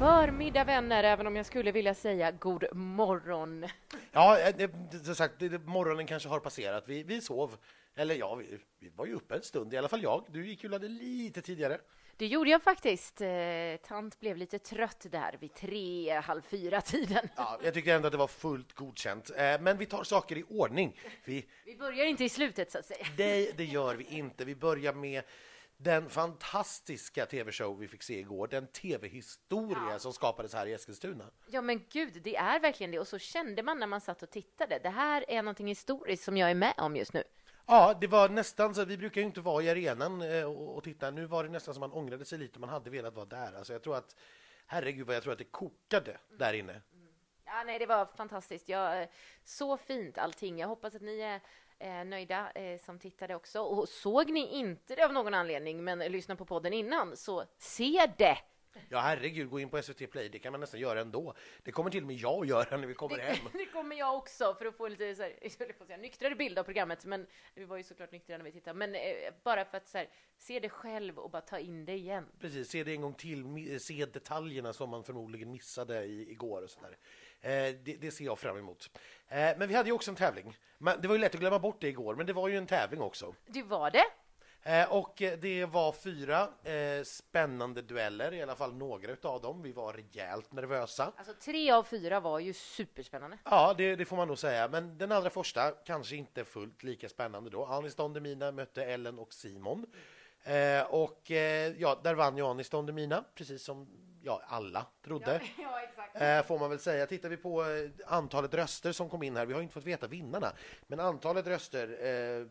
Förmiddag vänner, även om jag skulle vilja säga god morgon. Ja, eh, som sagt, morgonen kanske har passerat. Vi, vi sov, eller ja, vi, vi var ju uppe en stund, i alla fall jag. Du gick ju laddade lite tidigare. Det gjorde jag faktiskt. Eh, tant blev lite trött där vid tre, halv fyra tiden. Ja, jag tyckte ändå att det var fullt godkänt. Eh, men vi tar saker i ordning. Vi, Vi börjar inte i slutet så att säga. nej, det gör vi inte. Vi börjar med den fantastiska tv-show vi fick se igår, den tv-historia som skapades här i Eskilstuna. Ja men gud, det är verkligen det. Och så kände man när man satt och tittade. Det här är någonting historiskt som jag är med om just nu. Ja, det var nästan så. Vi brukar ju inte vara i arenan eh, och, titta. Nu var det nästan som man ångrade sig lite. Man hade velat vara där. Alltså, jag tror att, herregud vad jag tror att det kokade där inne. Ja, nej, det var fantastiskt. Ja, eh, så fint allting. Jag hoppas att ni är eh, nöjda eh, som tittade också. Och såg ni inte det av någon anledning, men lyssna på podden innan, så se det! Ja, herregud, gå in på SVT Play. Det kan man nästan göra ändå. Det kommer till och med jag att göra när vi kommer Det, hem. det kommer jag också för att få lite så här, jag på säga, nyktrare bild av programmet, men vi var ju såklart nyktra när vi tittade. Men eh, bara för att så här, se det själv och bara ta in det igen. Precis, se det en gång till. Se detaljerna som man förmodligen missade i, igår och sådär. Eh, det, det ser jag fram emot. Eh, men vi hade ju också en tävling. Men det var ju lätt att glömma bort det igår, men det var ju en tävling också. Det var det. Eh, och det var fyra eh, spännande dueller, i alla fall några utav dem. Vi var rejält nervösa. Alltså tre av fyra var ju superspännande. Ja, det, det får man nog säga. Men den allra första kanske inte fullt lika spännande då. Anis Don Demina mötte Ellen och Simon. Eh, och ja, där vann ju Anis Don Demina, precis som ja, alla trodde. Ja, exakt. Eh, får man väl säga. Tittar vi på eh, antalet röster som kom in här, vi har inte fått veta vinnarna, men antalet röster,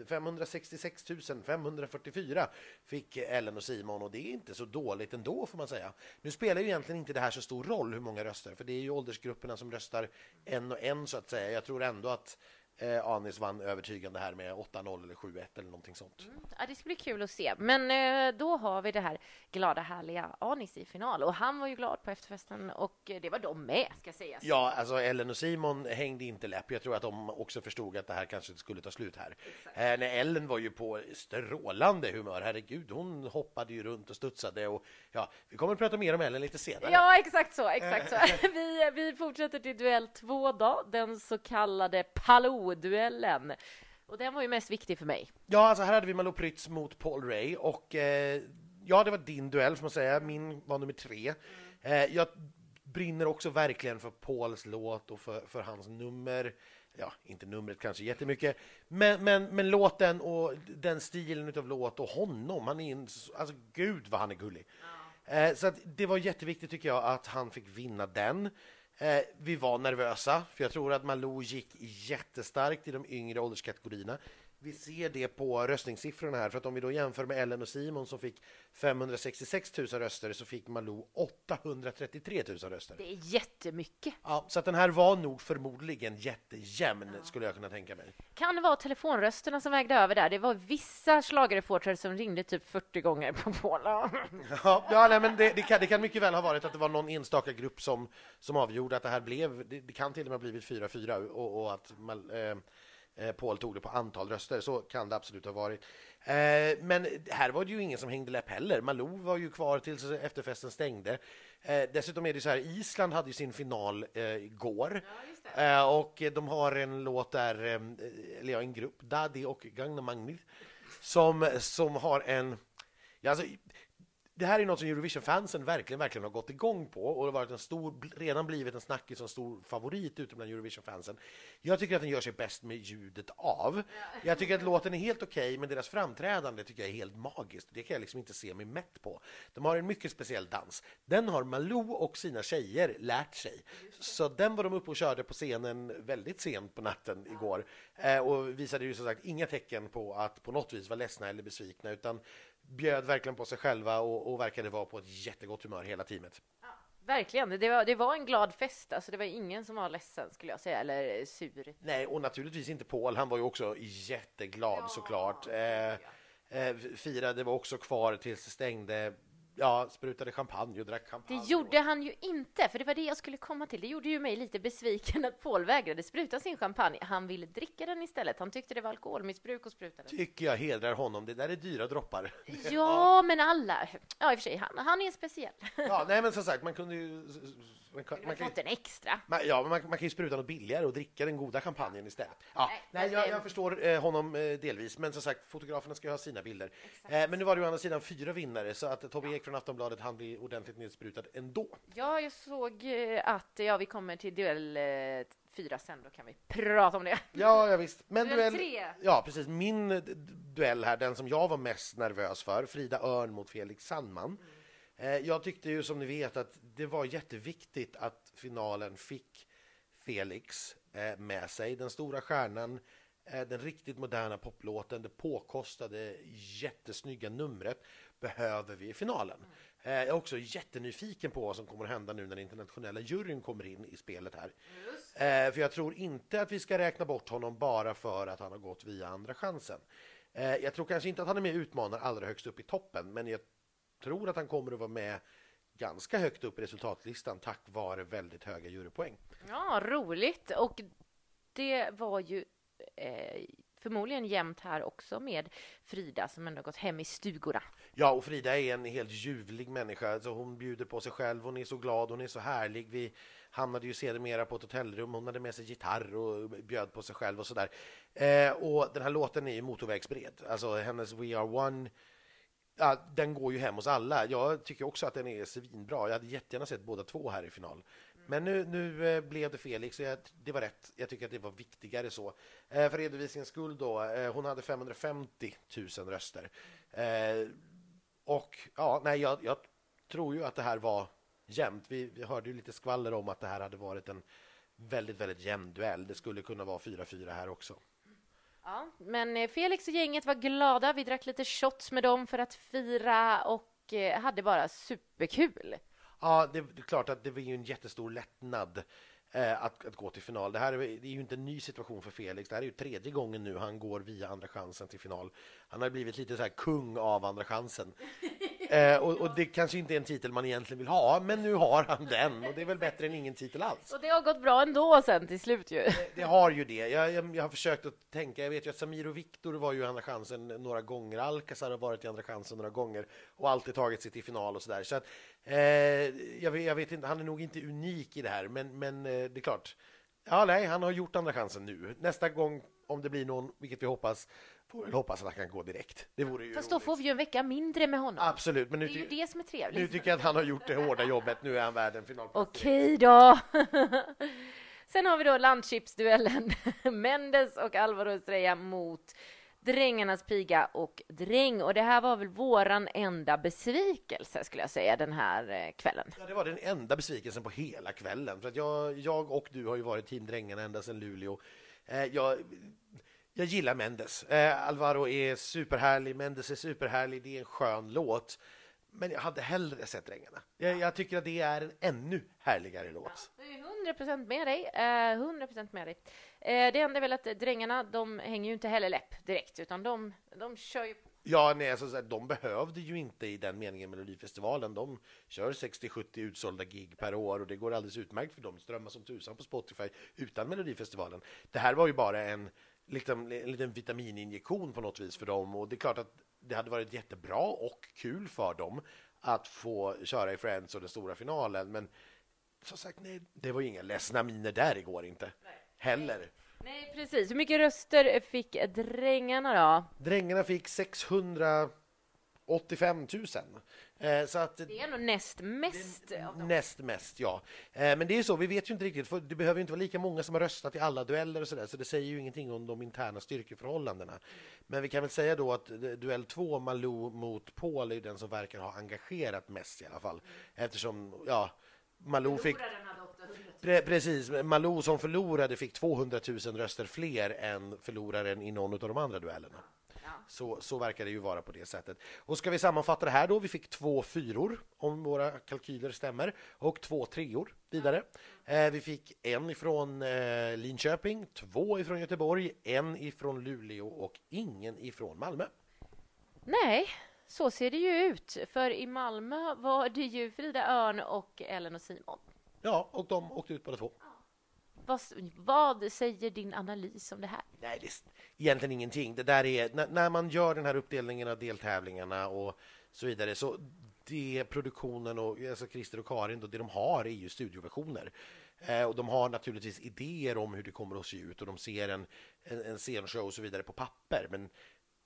eh, 566 544 fick Ellen och Simon och det är inte så dåligt ändå får man säga. Nu spelar ju egentligen inte det här så stor roll hur många röster, för det är ju åldersgrupperna som röstar en och en så att säga. Jag tror ändå att eh, Anis vann övertygande här med 8-0 eller 7-1 eller någonting sånt. Ja, det ska bli kul att se. Men eh, då har vi det här glada, härliga Anis i final. Och han var ju glad på efterfesten och det var de med, ska sägas. Ja, alltså Ellen och Simon hängde inte läpp. Jag tror att de också förstod att det här kanske skulle ta slut här. Eh, när Ellen var ju på strålande humör. Herregud, hon hoppade ju runt och studsade. Och, ja, vi kommer att prata mer om Ellen lite senare. Ja, exakt så. Exakt så. Vi, vi fortsätter till duell två då, den så kallade Palou-duellen. Och den var ju mest viktig för mig. Ja, alltså här hade vi Malou Prytz mot Paul Ray och eh, ja, det var din duell får man säga. Min var nummer tre. Eh, jag brinner också verkligen för Pauls låt och för, för hans nummer. Ja, inte numret kanske jättemycket, men, men, men låten och den stilen utav låt och honom, han är en, alltså gud vad han är gullig. Eh, så det var jätteviktigt tycker jag att han fick vinna den. Eh, vi var nervösa, för jag tror att Malou gick jättestarkt i de yngre ålderskategorierna. Vi ser det på röstningssiffrorna här, för att om vi då jämför med Ellen och Simon som fick 566 000 röster så fick Malou 833 000 röster. Det är jättemycket. Ja, så att den här var nog förmodligen jättejämn, skulle jag kunna tänka mig. Kan det vara telefonrösterna som vägde över där? Det var vissa schlagerreportrar som ringde typ 40 gånger på Paula. Ja, ja nej, men det, det, kan, det kan mycket väl ha varit att det var någon enstaka grupp som, som avgjorde att det här blev, det, det kan till och med ha blivit 4-4 och, och att man, eh, eh, Paul tog det på antal röster, så kan det absolut ha varit. Eh, men här var det ju ingen som hängde läpp heller. Malou var ju kvar tills efterfesten stängde. Eh, dessutom är det så här, Island hade ju sin final eh, igår. Eh, och de har en låt där, eller ja, en grupp, Daddy och Gagna Magnit, som, som har en... Ja, alltså, det här är något som Eurovision-fansen verkligen, verkligen har gått igång på och det har varit en stor, redan blivit en snackis och en stor favorit ute bland Eurovision-fansen. Jag tycker att den gör sig bäst med ljudet av. Jag tycker att låten är helt okej, men deras framträdande tycker jag är helt magiskt. Det kan jag liksom inte se mig mätt på. De har en mycket speciell dans. Den har Malou och sina tjejer lärt sig. Så den var de uppe och körde på scenen väldigt sent på natten igår eh, och visade ju som sagt inga tecken på att på något vis vara ledsna eller besvikna utan bjöd verkligen på sig själva och, och verkade vara på ett jättegott humör hela teamet. Verkligen, det var, det var en glad fest. Alltså, det var ingen som var ledsen skulle jag säga, eller sur. Nej, och naturligtvis inte Paul. Han var ju också jätteglad ja, såklart. Eh, eh, firade var också kvar tills det stängde ja, sprutade champagne och drack champagne. Det gjorde han ju inte, för det var det jag skulle komma till. Det gjorde ju mig lite besviken att Paul vägrade spruta sin champagne. Han ville dricka den istället. Han tyckte det var alkoholmissbruk och spruta den. Tycker jag hedrar honom. Det där är dyra droppar. Ja, men alla. Ja, i och för sig, han, han är speciell. Ja, nej, men som sagt, man kunde ju man kan, man kan, fått en extra. Man, ja, man, man, kan ju spruta något billigare och dricka den goda champagnen istället. Ja, nej, nej jag, jag förstår eh, honom eh, delvis, men som sagt, fotograferna ska ju ha sina bilder. Eh, men nu var det å andra sidan fyra vinnare, så att Tobbe Ek från Aftonbladet han blir ordentligt nedsprutad ändå. Ja, jag såg eh, att ja, vi kommer till duell eh, fyra sen, då kan vi prata om det. Ja, ja visst. Men duell, duell tre. Ja, precis. Min duell här, den som jag var mest nervös för, Frida Örn mot Felix Sandman. Mm. Eh, jag tyckte ju som ni vet att det var jätteviktigt att finalen fick Felix eh, med sig. Den stora stjärnan, eh, den riktigt moderna poplåten, det påkostade jättesnygga numret behöver vi i finalen. Jag är också jättenyfiken på vad som kommer att hända nu när den internationella juryn kommer in i spelet här. För jag tror inte att vi ska räkna bort honom bara för att han har gått via Andra chansen. Jag tror kanske inte att han är med utmanar allra högst upp i toppen, men jag tror att han kommer att vara med ganska högt upp i resultatlistan tack vare väldigt höga jurypoäng. Ja, roligt. Och det var ju eh, förmodligen jämnt här också med Frida som ändå gått hem i stugorna. Ja, och Frida är en helt ljuvlig människa. Alltså hon bjuder på sig själv, hon är så glad, hon är så härlig. Vi hamnade ju sedermera på ett hotellrum, hon hade med sig gitarr och bjöd på sig själv och sådär. Eh, och den här låten är ju motorvägsbred. Alltså hennes We Are One ja, den går ju hem hos alla. Jag tycker också att den är svinbra. Jag hade jättegärna sett båda två här i final. Men nu, nu eh, blev det Felix och jag, det var rätt. Jag tycker att det var viktigare så. Eh, för redovisningens skull då, eh, hon hade 550 000 röster. Eh, och ja, nej, jag, jag, tror ju att det här var jämnt. Vi, vi hörde ju lite skvaller om att det här hade varit en väldigt, väldigt jämn duell. Det skulle kunna vara 4-4 här också. Ja, men eh, Felix och gänget var glada. Vi drack lite shots med dem för att fira och eh, hade bara superkul. Ja, det, det är klart att det var ju en jättestor lättnad eh, att, att, gå till final. Det här är, det är ju inte en ny situation för Felix. Det här är ju tredje gången nu han går via Andra chansen till final. Han har blivit lite så här kung av Andra chansen. Eh, och, och, det kanske inte är en titel man egentligen vill ha, men nu har han den och det är väl bättre än ingen titel alls. Och det har gått bra ändå sen till slut ju. Det, det har ju det. Jag, jag, jag, har försökt att tänka. Jag vet ju att Samir och Viktor var ju i Andra chansen några gånger. Alcazar har varit i Andra chansen några gånger och alltid tagit sig till final och så där. Så att, eh, jag, vet, jag, vet, inte, han är nog inte unik i det här, men, men eh, det är klart. Ja, nej, han har gjort Andra chansen nu. Nästa gång, om det blir någon, vilket vi hoppas, får väl hoppas att han kan gå direkt. Det vore ju Fast då får vi ju en vecka mindre med honom. Absolut. Men nu det är ju det som är trevligt. Nu tycker jag att han har gjort det hårda jobbet. Nu är han värd en final. Okej då. Sen har vi då landchipsduellen. Mendes och Alvaro Estrella mot Drängarnas piga och dräng. Och det här var väl våran enda besvikelse skulle jag säga den här eh, kvällen. Ja, det var den enda besvikelsen på hela kvällen. För att jag, jag och du har ju varit team Drängarna ända sedan Luleå. Eh, jag, jag gillar Mendes. Eh, Alvaro är superhärlig, Mendes är superhärlig, det är en skön låt. Men jag hade hellre sett Drängarna. Jag, jag tycker att det är en ännu härligare låt. Ja, 100% med dig. Eh, 100% med dig. Eh, det enda är väl att Drängarna, de hänger ju inte heller läpp direkt, utan de, de kör ju Ja, nej, alltså, de behövde ju inte i den meningen Melodifestivalen. De kör 60-70 utsålda gig per år och det går alldeles utmärkt för dem. Strömmar som tusan på Spotify utan Melodifestivalen. Det här var ju bara en liksom, en liten vitamininjektion på något vis för dem och det är klart att det hade varit jättebra och kul för dem att få köra i Friends och den stora finalen. Men som sagt, nej, det var inga ledsna miner där igår inte. Nej. Heller. Nej, precis. Hur mycket röster fick drängarna då? Drängarna fick 685 000. Eh, så att, det är nog näst mest. Näst mest, ja. Eh, men det är så, vi vet ju inte riktigt, för det behöver inte vara lika många som har röstat i alla dueller och så där, så det säger ju ingenting om de interna styrkeförhållandena. Men vi kan väl säga då att duell 2, Malou mot Paul, är den som verkar ha engagerat mest i alla fall. Eftersom, ja, Malou fick... Pre precis, Malou som förlorade fick 200 000 röster fler än förloraren i någon av de andra duellerna. Så, så verkar det ju vara på det sättet. Och ska vi sammanfatta det här då? Vi fick två fyror, om våra kalkyler stämmer, och två treor vidare. Eh, vi fick en ifrån eh, Linköping, två ifrån Göteborg, en ifrån Luleå och ingen ifrån Malmö. Nej, så ser det ju ut. För i Malmö var det ju Frida Örn och Ellen och Simon. Ja, och de åkte ut båda två. Vad, vad säger din analys om det här? Nej, det är egentligen ingenting. Det där är, när, när man gör den här uppdelningen av deltävlingarna och så vidare, så det produktionen och alltså Christer och Karin, då, det de har är ju studioversioner. Eh, och de har naturligtvis idéer om hur det kommer att se ut och de ser en, en, en scenshow och så vidare på papper. Men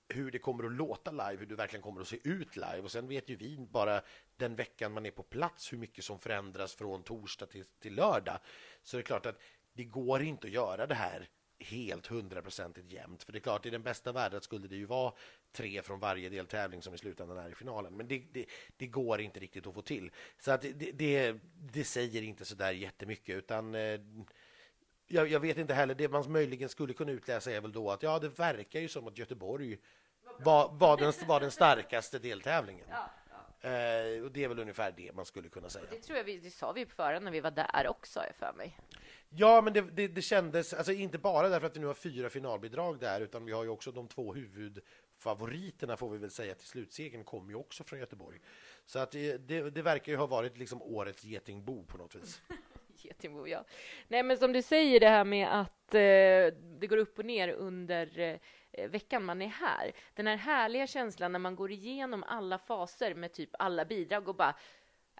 hur det kommer att låta live, hur det verkligen kommer att se ut live. Och sen vet ju vi bara den veckan man är på plats hur mycket som förändras från torsdag till, till lördag. Så det är klart att det går inte att göra det här helt hundraprocentigt jämnt. För det är klart, i den bästa världen skulle det ju vara tre från varje deltävling som i slutändan är i finalen. Men det, det, det går inte riktigt att få till. Så att det, det, det säger inte så där jättemycket, utan eh, jag, jag, vet inte heller. Det man möjligen skulle kunna utläsa är väl då att ja, det verkar ju som att Göteborg var, var, den, var den starkaste deltävlingen. Ja, ja. Eh, och det är väl ungefär det man skulle kunna säga. Det tror jag vi, det sa vi på förhand när vi var där också, jag för mig. Ja, men det, det, det, kändes, alltså inte bara därför att vi nu har fyra finalbidrag där, utan vi har ju också de två huvudfavoriterna får vi väl säga till slutsegern kommer ju också från Göteborg. Så att det, det verkar ju ha varit liksom årets getingbo på något vis. getingbo, ja. Nej, men som du säger det här med att eh, det går upp och ner under eh, Eh, veckan man är här. Den här härliga känslan när man går igenom alla faser med typ alla bidrag och bara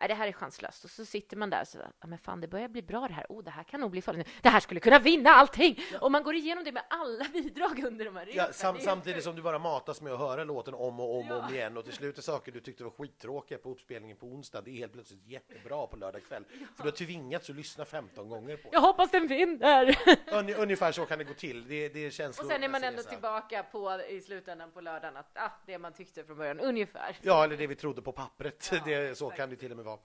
Nej, det här är chanslöst. Och så sitter man där och så, ja, men fan, det börjar bli bra det här. Oh, det här kan nog bli farligt. Det här skulle kunna vinna allting! Ja. Och man går igenom det med alla bidrag under de här ja, sam Samtidigt som du bara matas med att höra låten om och om ja. och om igen och till slut är saker du tyckte var skittråkiga på uppspelningen på onsdag, det är helt plötsligt jättebra på lördag kväll. Ja. För du har tvingats att lyssna 15 gånger på Jag hoppas den vinner! Un ungefär så kan det gå till. Det, det känns och sen är man ändå tillbaka på, i slutändan på lördagen att ah, det man tyckte från början, ungefär. Ja, eller det vi trodde på pappret. det, så kan det till och med vara.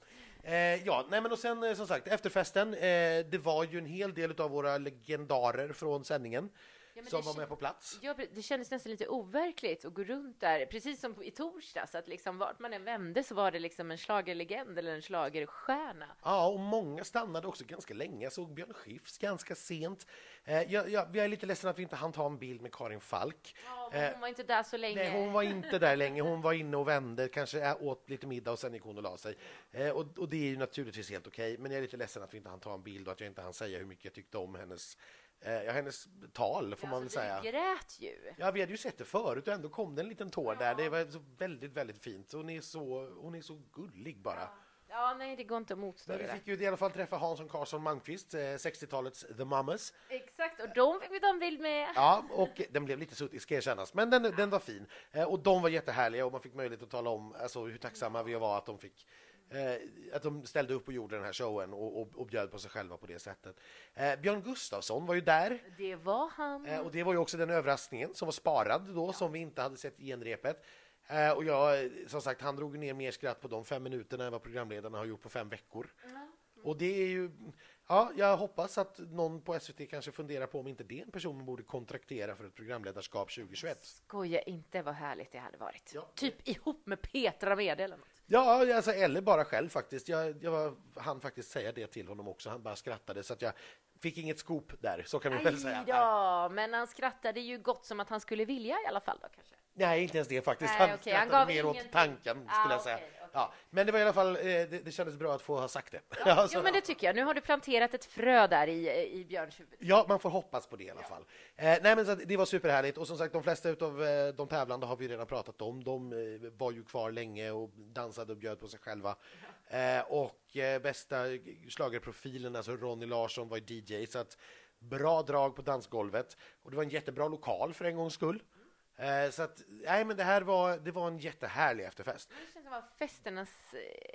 Eh, ja, nej men och sen eh, som sagt efterfesten. Eh, det var ju en hel del av våra legendarer från sändningen ja, som var med på plats. Ja, det kändes nästan lite overkligt att gå runt där, precis som i torsdags, att liksom vart man än vände så var det liksom en slagerlegend eller en slagerstjärna. Ja, och många stannade också ganska länge. Jag såg Björn Skifs ganska sent. Eh, jag, jag, jag är lite ledsen att vi inte hann ta en bild med Karin Falk. Ja, hon eh, var inte där så länge. Nej, hon var inte där länge. Hon var inne och vände, kanske åt lite middag och sen gick hon och la sig. Eh, och, och, det är ju naturligtvis helt okej, okay, men jag är lite ledsen att vi inte hann ta en bild och att jag inte hann säga hur mycket jag tyckte om hennes Ja, hennes tal får ja, man väl säga. Du grät ju. Ja, vi hade ju sett det förut och ändå kom det en liten tår ja. där. Det var så väldigt, väldigt fint. Hon är så, hon är så gullig bara. Ja. Ja, nej, det går inte att motstå. vi fick ju i alla fall träffa Hansson Karlsson Malmqvist, 60-talets The Mamas. Exakt, och de fick vi ta en bild med. Ja, och den blev lite suttig ska erkännas, men den, den var fin. Och de var jättehärliga och man fick möjlighet att tala om alltså, hur tacksamma vi var att de fick Eh, att de ställde upp och gjorde den här showen och, och, och bjöd på sig själva på det sättet. Eh, Björn Gustafsson var ju där. Det var han. Eh, och det var ju också den överraskningen som var sparad då, ja. som vi inte hade sett i genrepet. Eh, och jag, som sagt, han drog ner mer skratt på de fem minuterna än vad programledarna har gjort på fem veckor. Mm. Och det är ju, ja, jag hoppas att någon på SVT kanske funderar på om inte det är en person man borde kontraktera för ett programledarskap 2021. Skoja inte vad härligt det hade varit. Ja. Typ ihop med Petra Mede eller något. Ja, alltså, eller bara själv faktiskt. Jag, jag hann faktiskt säga det till honom också. Han bara skrattade så att jag fick inget skop där, så kan vi väl säga. Ja, men han skrattade ju gott som att han skulle vilja i alla fall då kanske. Nej, inte ens det faktiskt. Nej, han okay. skrattade han mer åt tanken, ah, skulle jag säga. Okay, okay. Ja, men det var i alla fall, eh, det, det kändes bra att få ha sagt det. Ja, alltså, jo, men det tycker jag. Nu har du planterat ett frö där i, i Björns huvud. Ja, man får hoppas på det i alla fall. Eh, nej, men så det var superhärligt. Och som sagt, de flesta av eh, de tävlande har vi redan pratat om. De eh, var ju kvar länge och dansade och bjöd på sig själva. Eh, och eh, bästa slagerprofilen, alltså Ronny Larsson, var DJ. Så att bra drag på dansgolvet. Och det var en jättebra lokal för en gångs skull. Eh, så att, nej men det här var, det var en jättehärlig efterfest. Det känns som var festernas,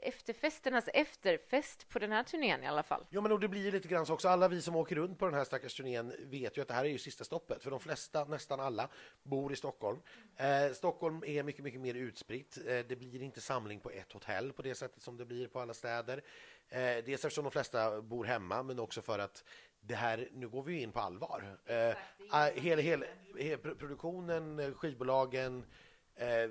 efterfesternas efterfest på den här turnén i alla fall. Jo men och det blir lite grann så också, alla vi som åker runt på den här stackars turnén vet ju att det här är ju sista stoppet, för de flesta, nästan alla, bor i Stockholm. Eh, Stockholm är mycket, mycket mer utspritt. Eh, det blir inte samling på ett hotell på det sättet som det blir på alla städer. Eh, dels eftersom de flesta bor hemma, men också för att det här, nu går vi in på allvar. Eh, ah, hela, hela, hela produktionen, eh, skivbolagen, eh,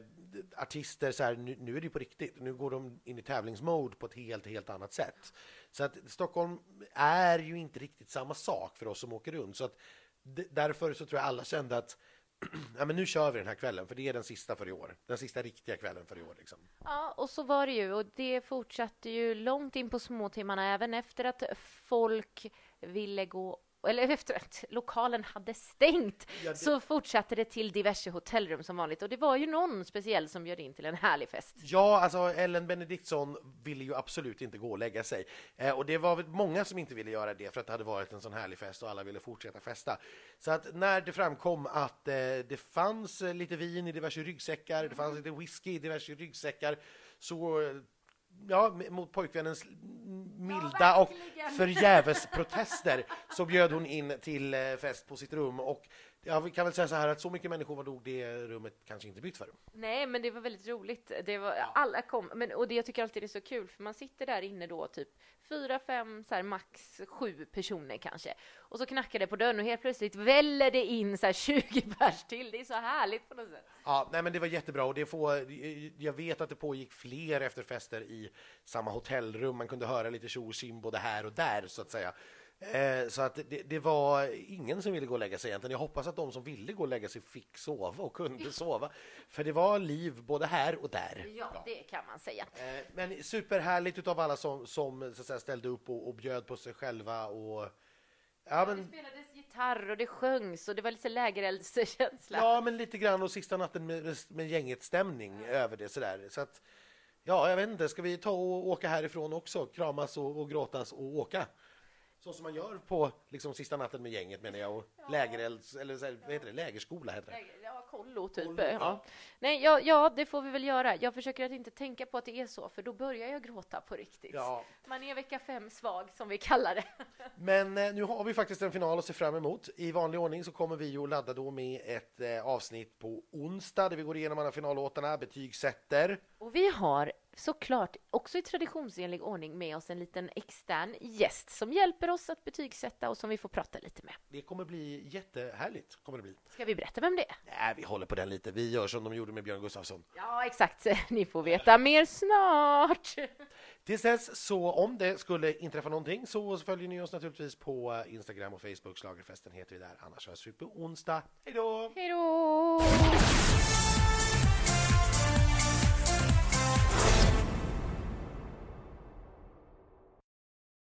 artister, så här, nu, nu, är det på riktigt. Nu går de in i tävlingsmode på ett helt, helt annat sätt. Så att Stockholm är ju inte riktigt samma sak för oss som åker runt. Så att därför så tror jag alla kände att ja, men nu kör vi den här kvällen, för det är den sista för i år. Den sista riktiga kvällen för i år. Liksom. Ja, och så var det ju. Och det fortsatte ju långt in på småtimmarna, även efter att folk ville gå eller efter att lokalen hade stängt, ja, det... så fortsatte det till diverse hotellrum som vanligt. Och det var ju någon speciell som bjöd in till en härlig fest. Ja, alltså Ellen Benediktsson ville ju absolut inte gå och lägga sig. Eh, och det var många som inte ville göra det för att det hade varit en sån härlig fest och alla ville fortsätta festa. Så att när det framkom att eh, det fanns lite vin i diverse ryggsäckar, det fanns lite whisky i diverse ryggsäckar, så ja, mot pojkvännens milda och förgäves protester så bjöd hon in till eh, fest på sitt rum och Ja, vi kan väl säga så här att så mycket människor var nog det rummet kanske inte byggt för. Nej, men det var väldigt roligt. Det var, alla kom, men, och det jag tycker alltid är så kul, för man sitter där inne då typ fyra, fem, så här, max sju personer kanske. Och så knackar det på dörren och helt plötsligt väller det in så här 20 pers till. Det är så härligt på något sätt. Ja, nej, men det var jättebra och det får, jag vet att det pågick fler efterfester i samma hotellrum. Man kunde höra lite tjo och både här och där så att säga. Eh, så att det, det, var ingen som ville gå och lägga sig egentligen. Jag hoppas att de som ville gå och lägga sig fick sova och kunde sova. För det var liv både här och där. Ja, ja. det kan man säga. Eh, men superhärligt utav alla som, som så att säga, ställde upp och, och bjöd på sig själva. Och, ja, men... Det spelades gitarr och det sjöngs och det var lite lägereldskänsla. Ja, men lite grann och sista natten med, med gänget-stämning mm. över det sådär. Så att, ja, jag vet inte, ska vi ta och åka härifrån också? Kramas och, och gråtas och åka? Så som man gör på liksom, sista natten med gänget menar jag och ja. lägerelds, eller så här, vad heter det, lägerskola heter det. Ja, kollo typ. Kollo, ja. ja. Nej, ja, ja, det får vi väl göra. Jag försöker att inte tänka på att det är så, för då börjar jag gråta på riktigt. Ja. Man är vecka fem svag, som vi kallar det. Men eh, nu har vi faktiskt en final att se fram emot. I vanlig ordning så kommer vi att ladda då med ett eh, avsnitt på onsdag där vi går igenom alla finallåtarna, betygsätter. Och vi har såklart också i traditionsenlig ordning med oss en liten extern gäst som hjälper oss att betygsätta och som vi får prata lite med. Det kommer bli jättehärligt. Kommer det bli. Ska vi berätta vem det är? Nej, vi håller på den lite. Vi gör som de gjorde med Björn Gustafsson. Ja, exakt. Ni får veta mer snart. Tills dess, så om det skulle inträffa någonting så följer ni oss naturligtvis på Instagram och Facebook. Schlagerfesten heter vi där. Annars hörs vi på onsdag. Hej då! Hej då!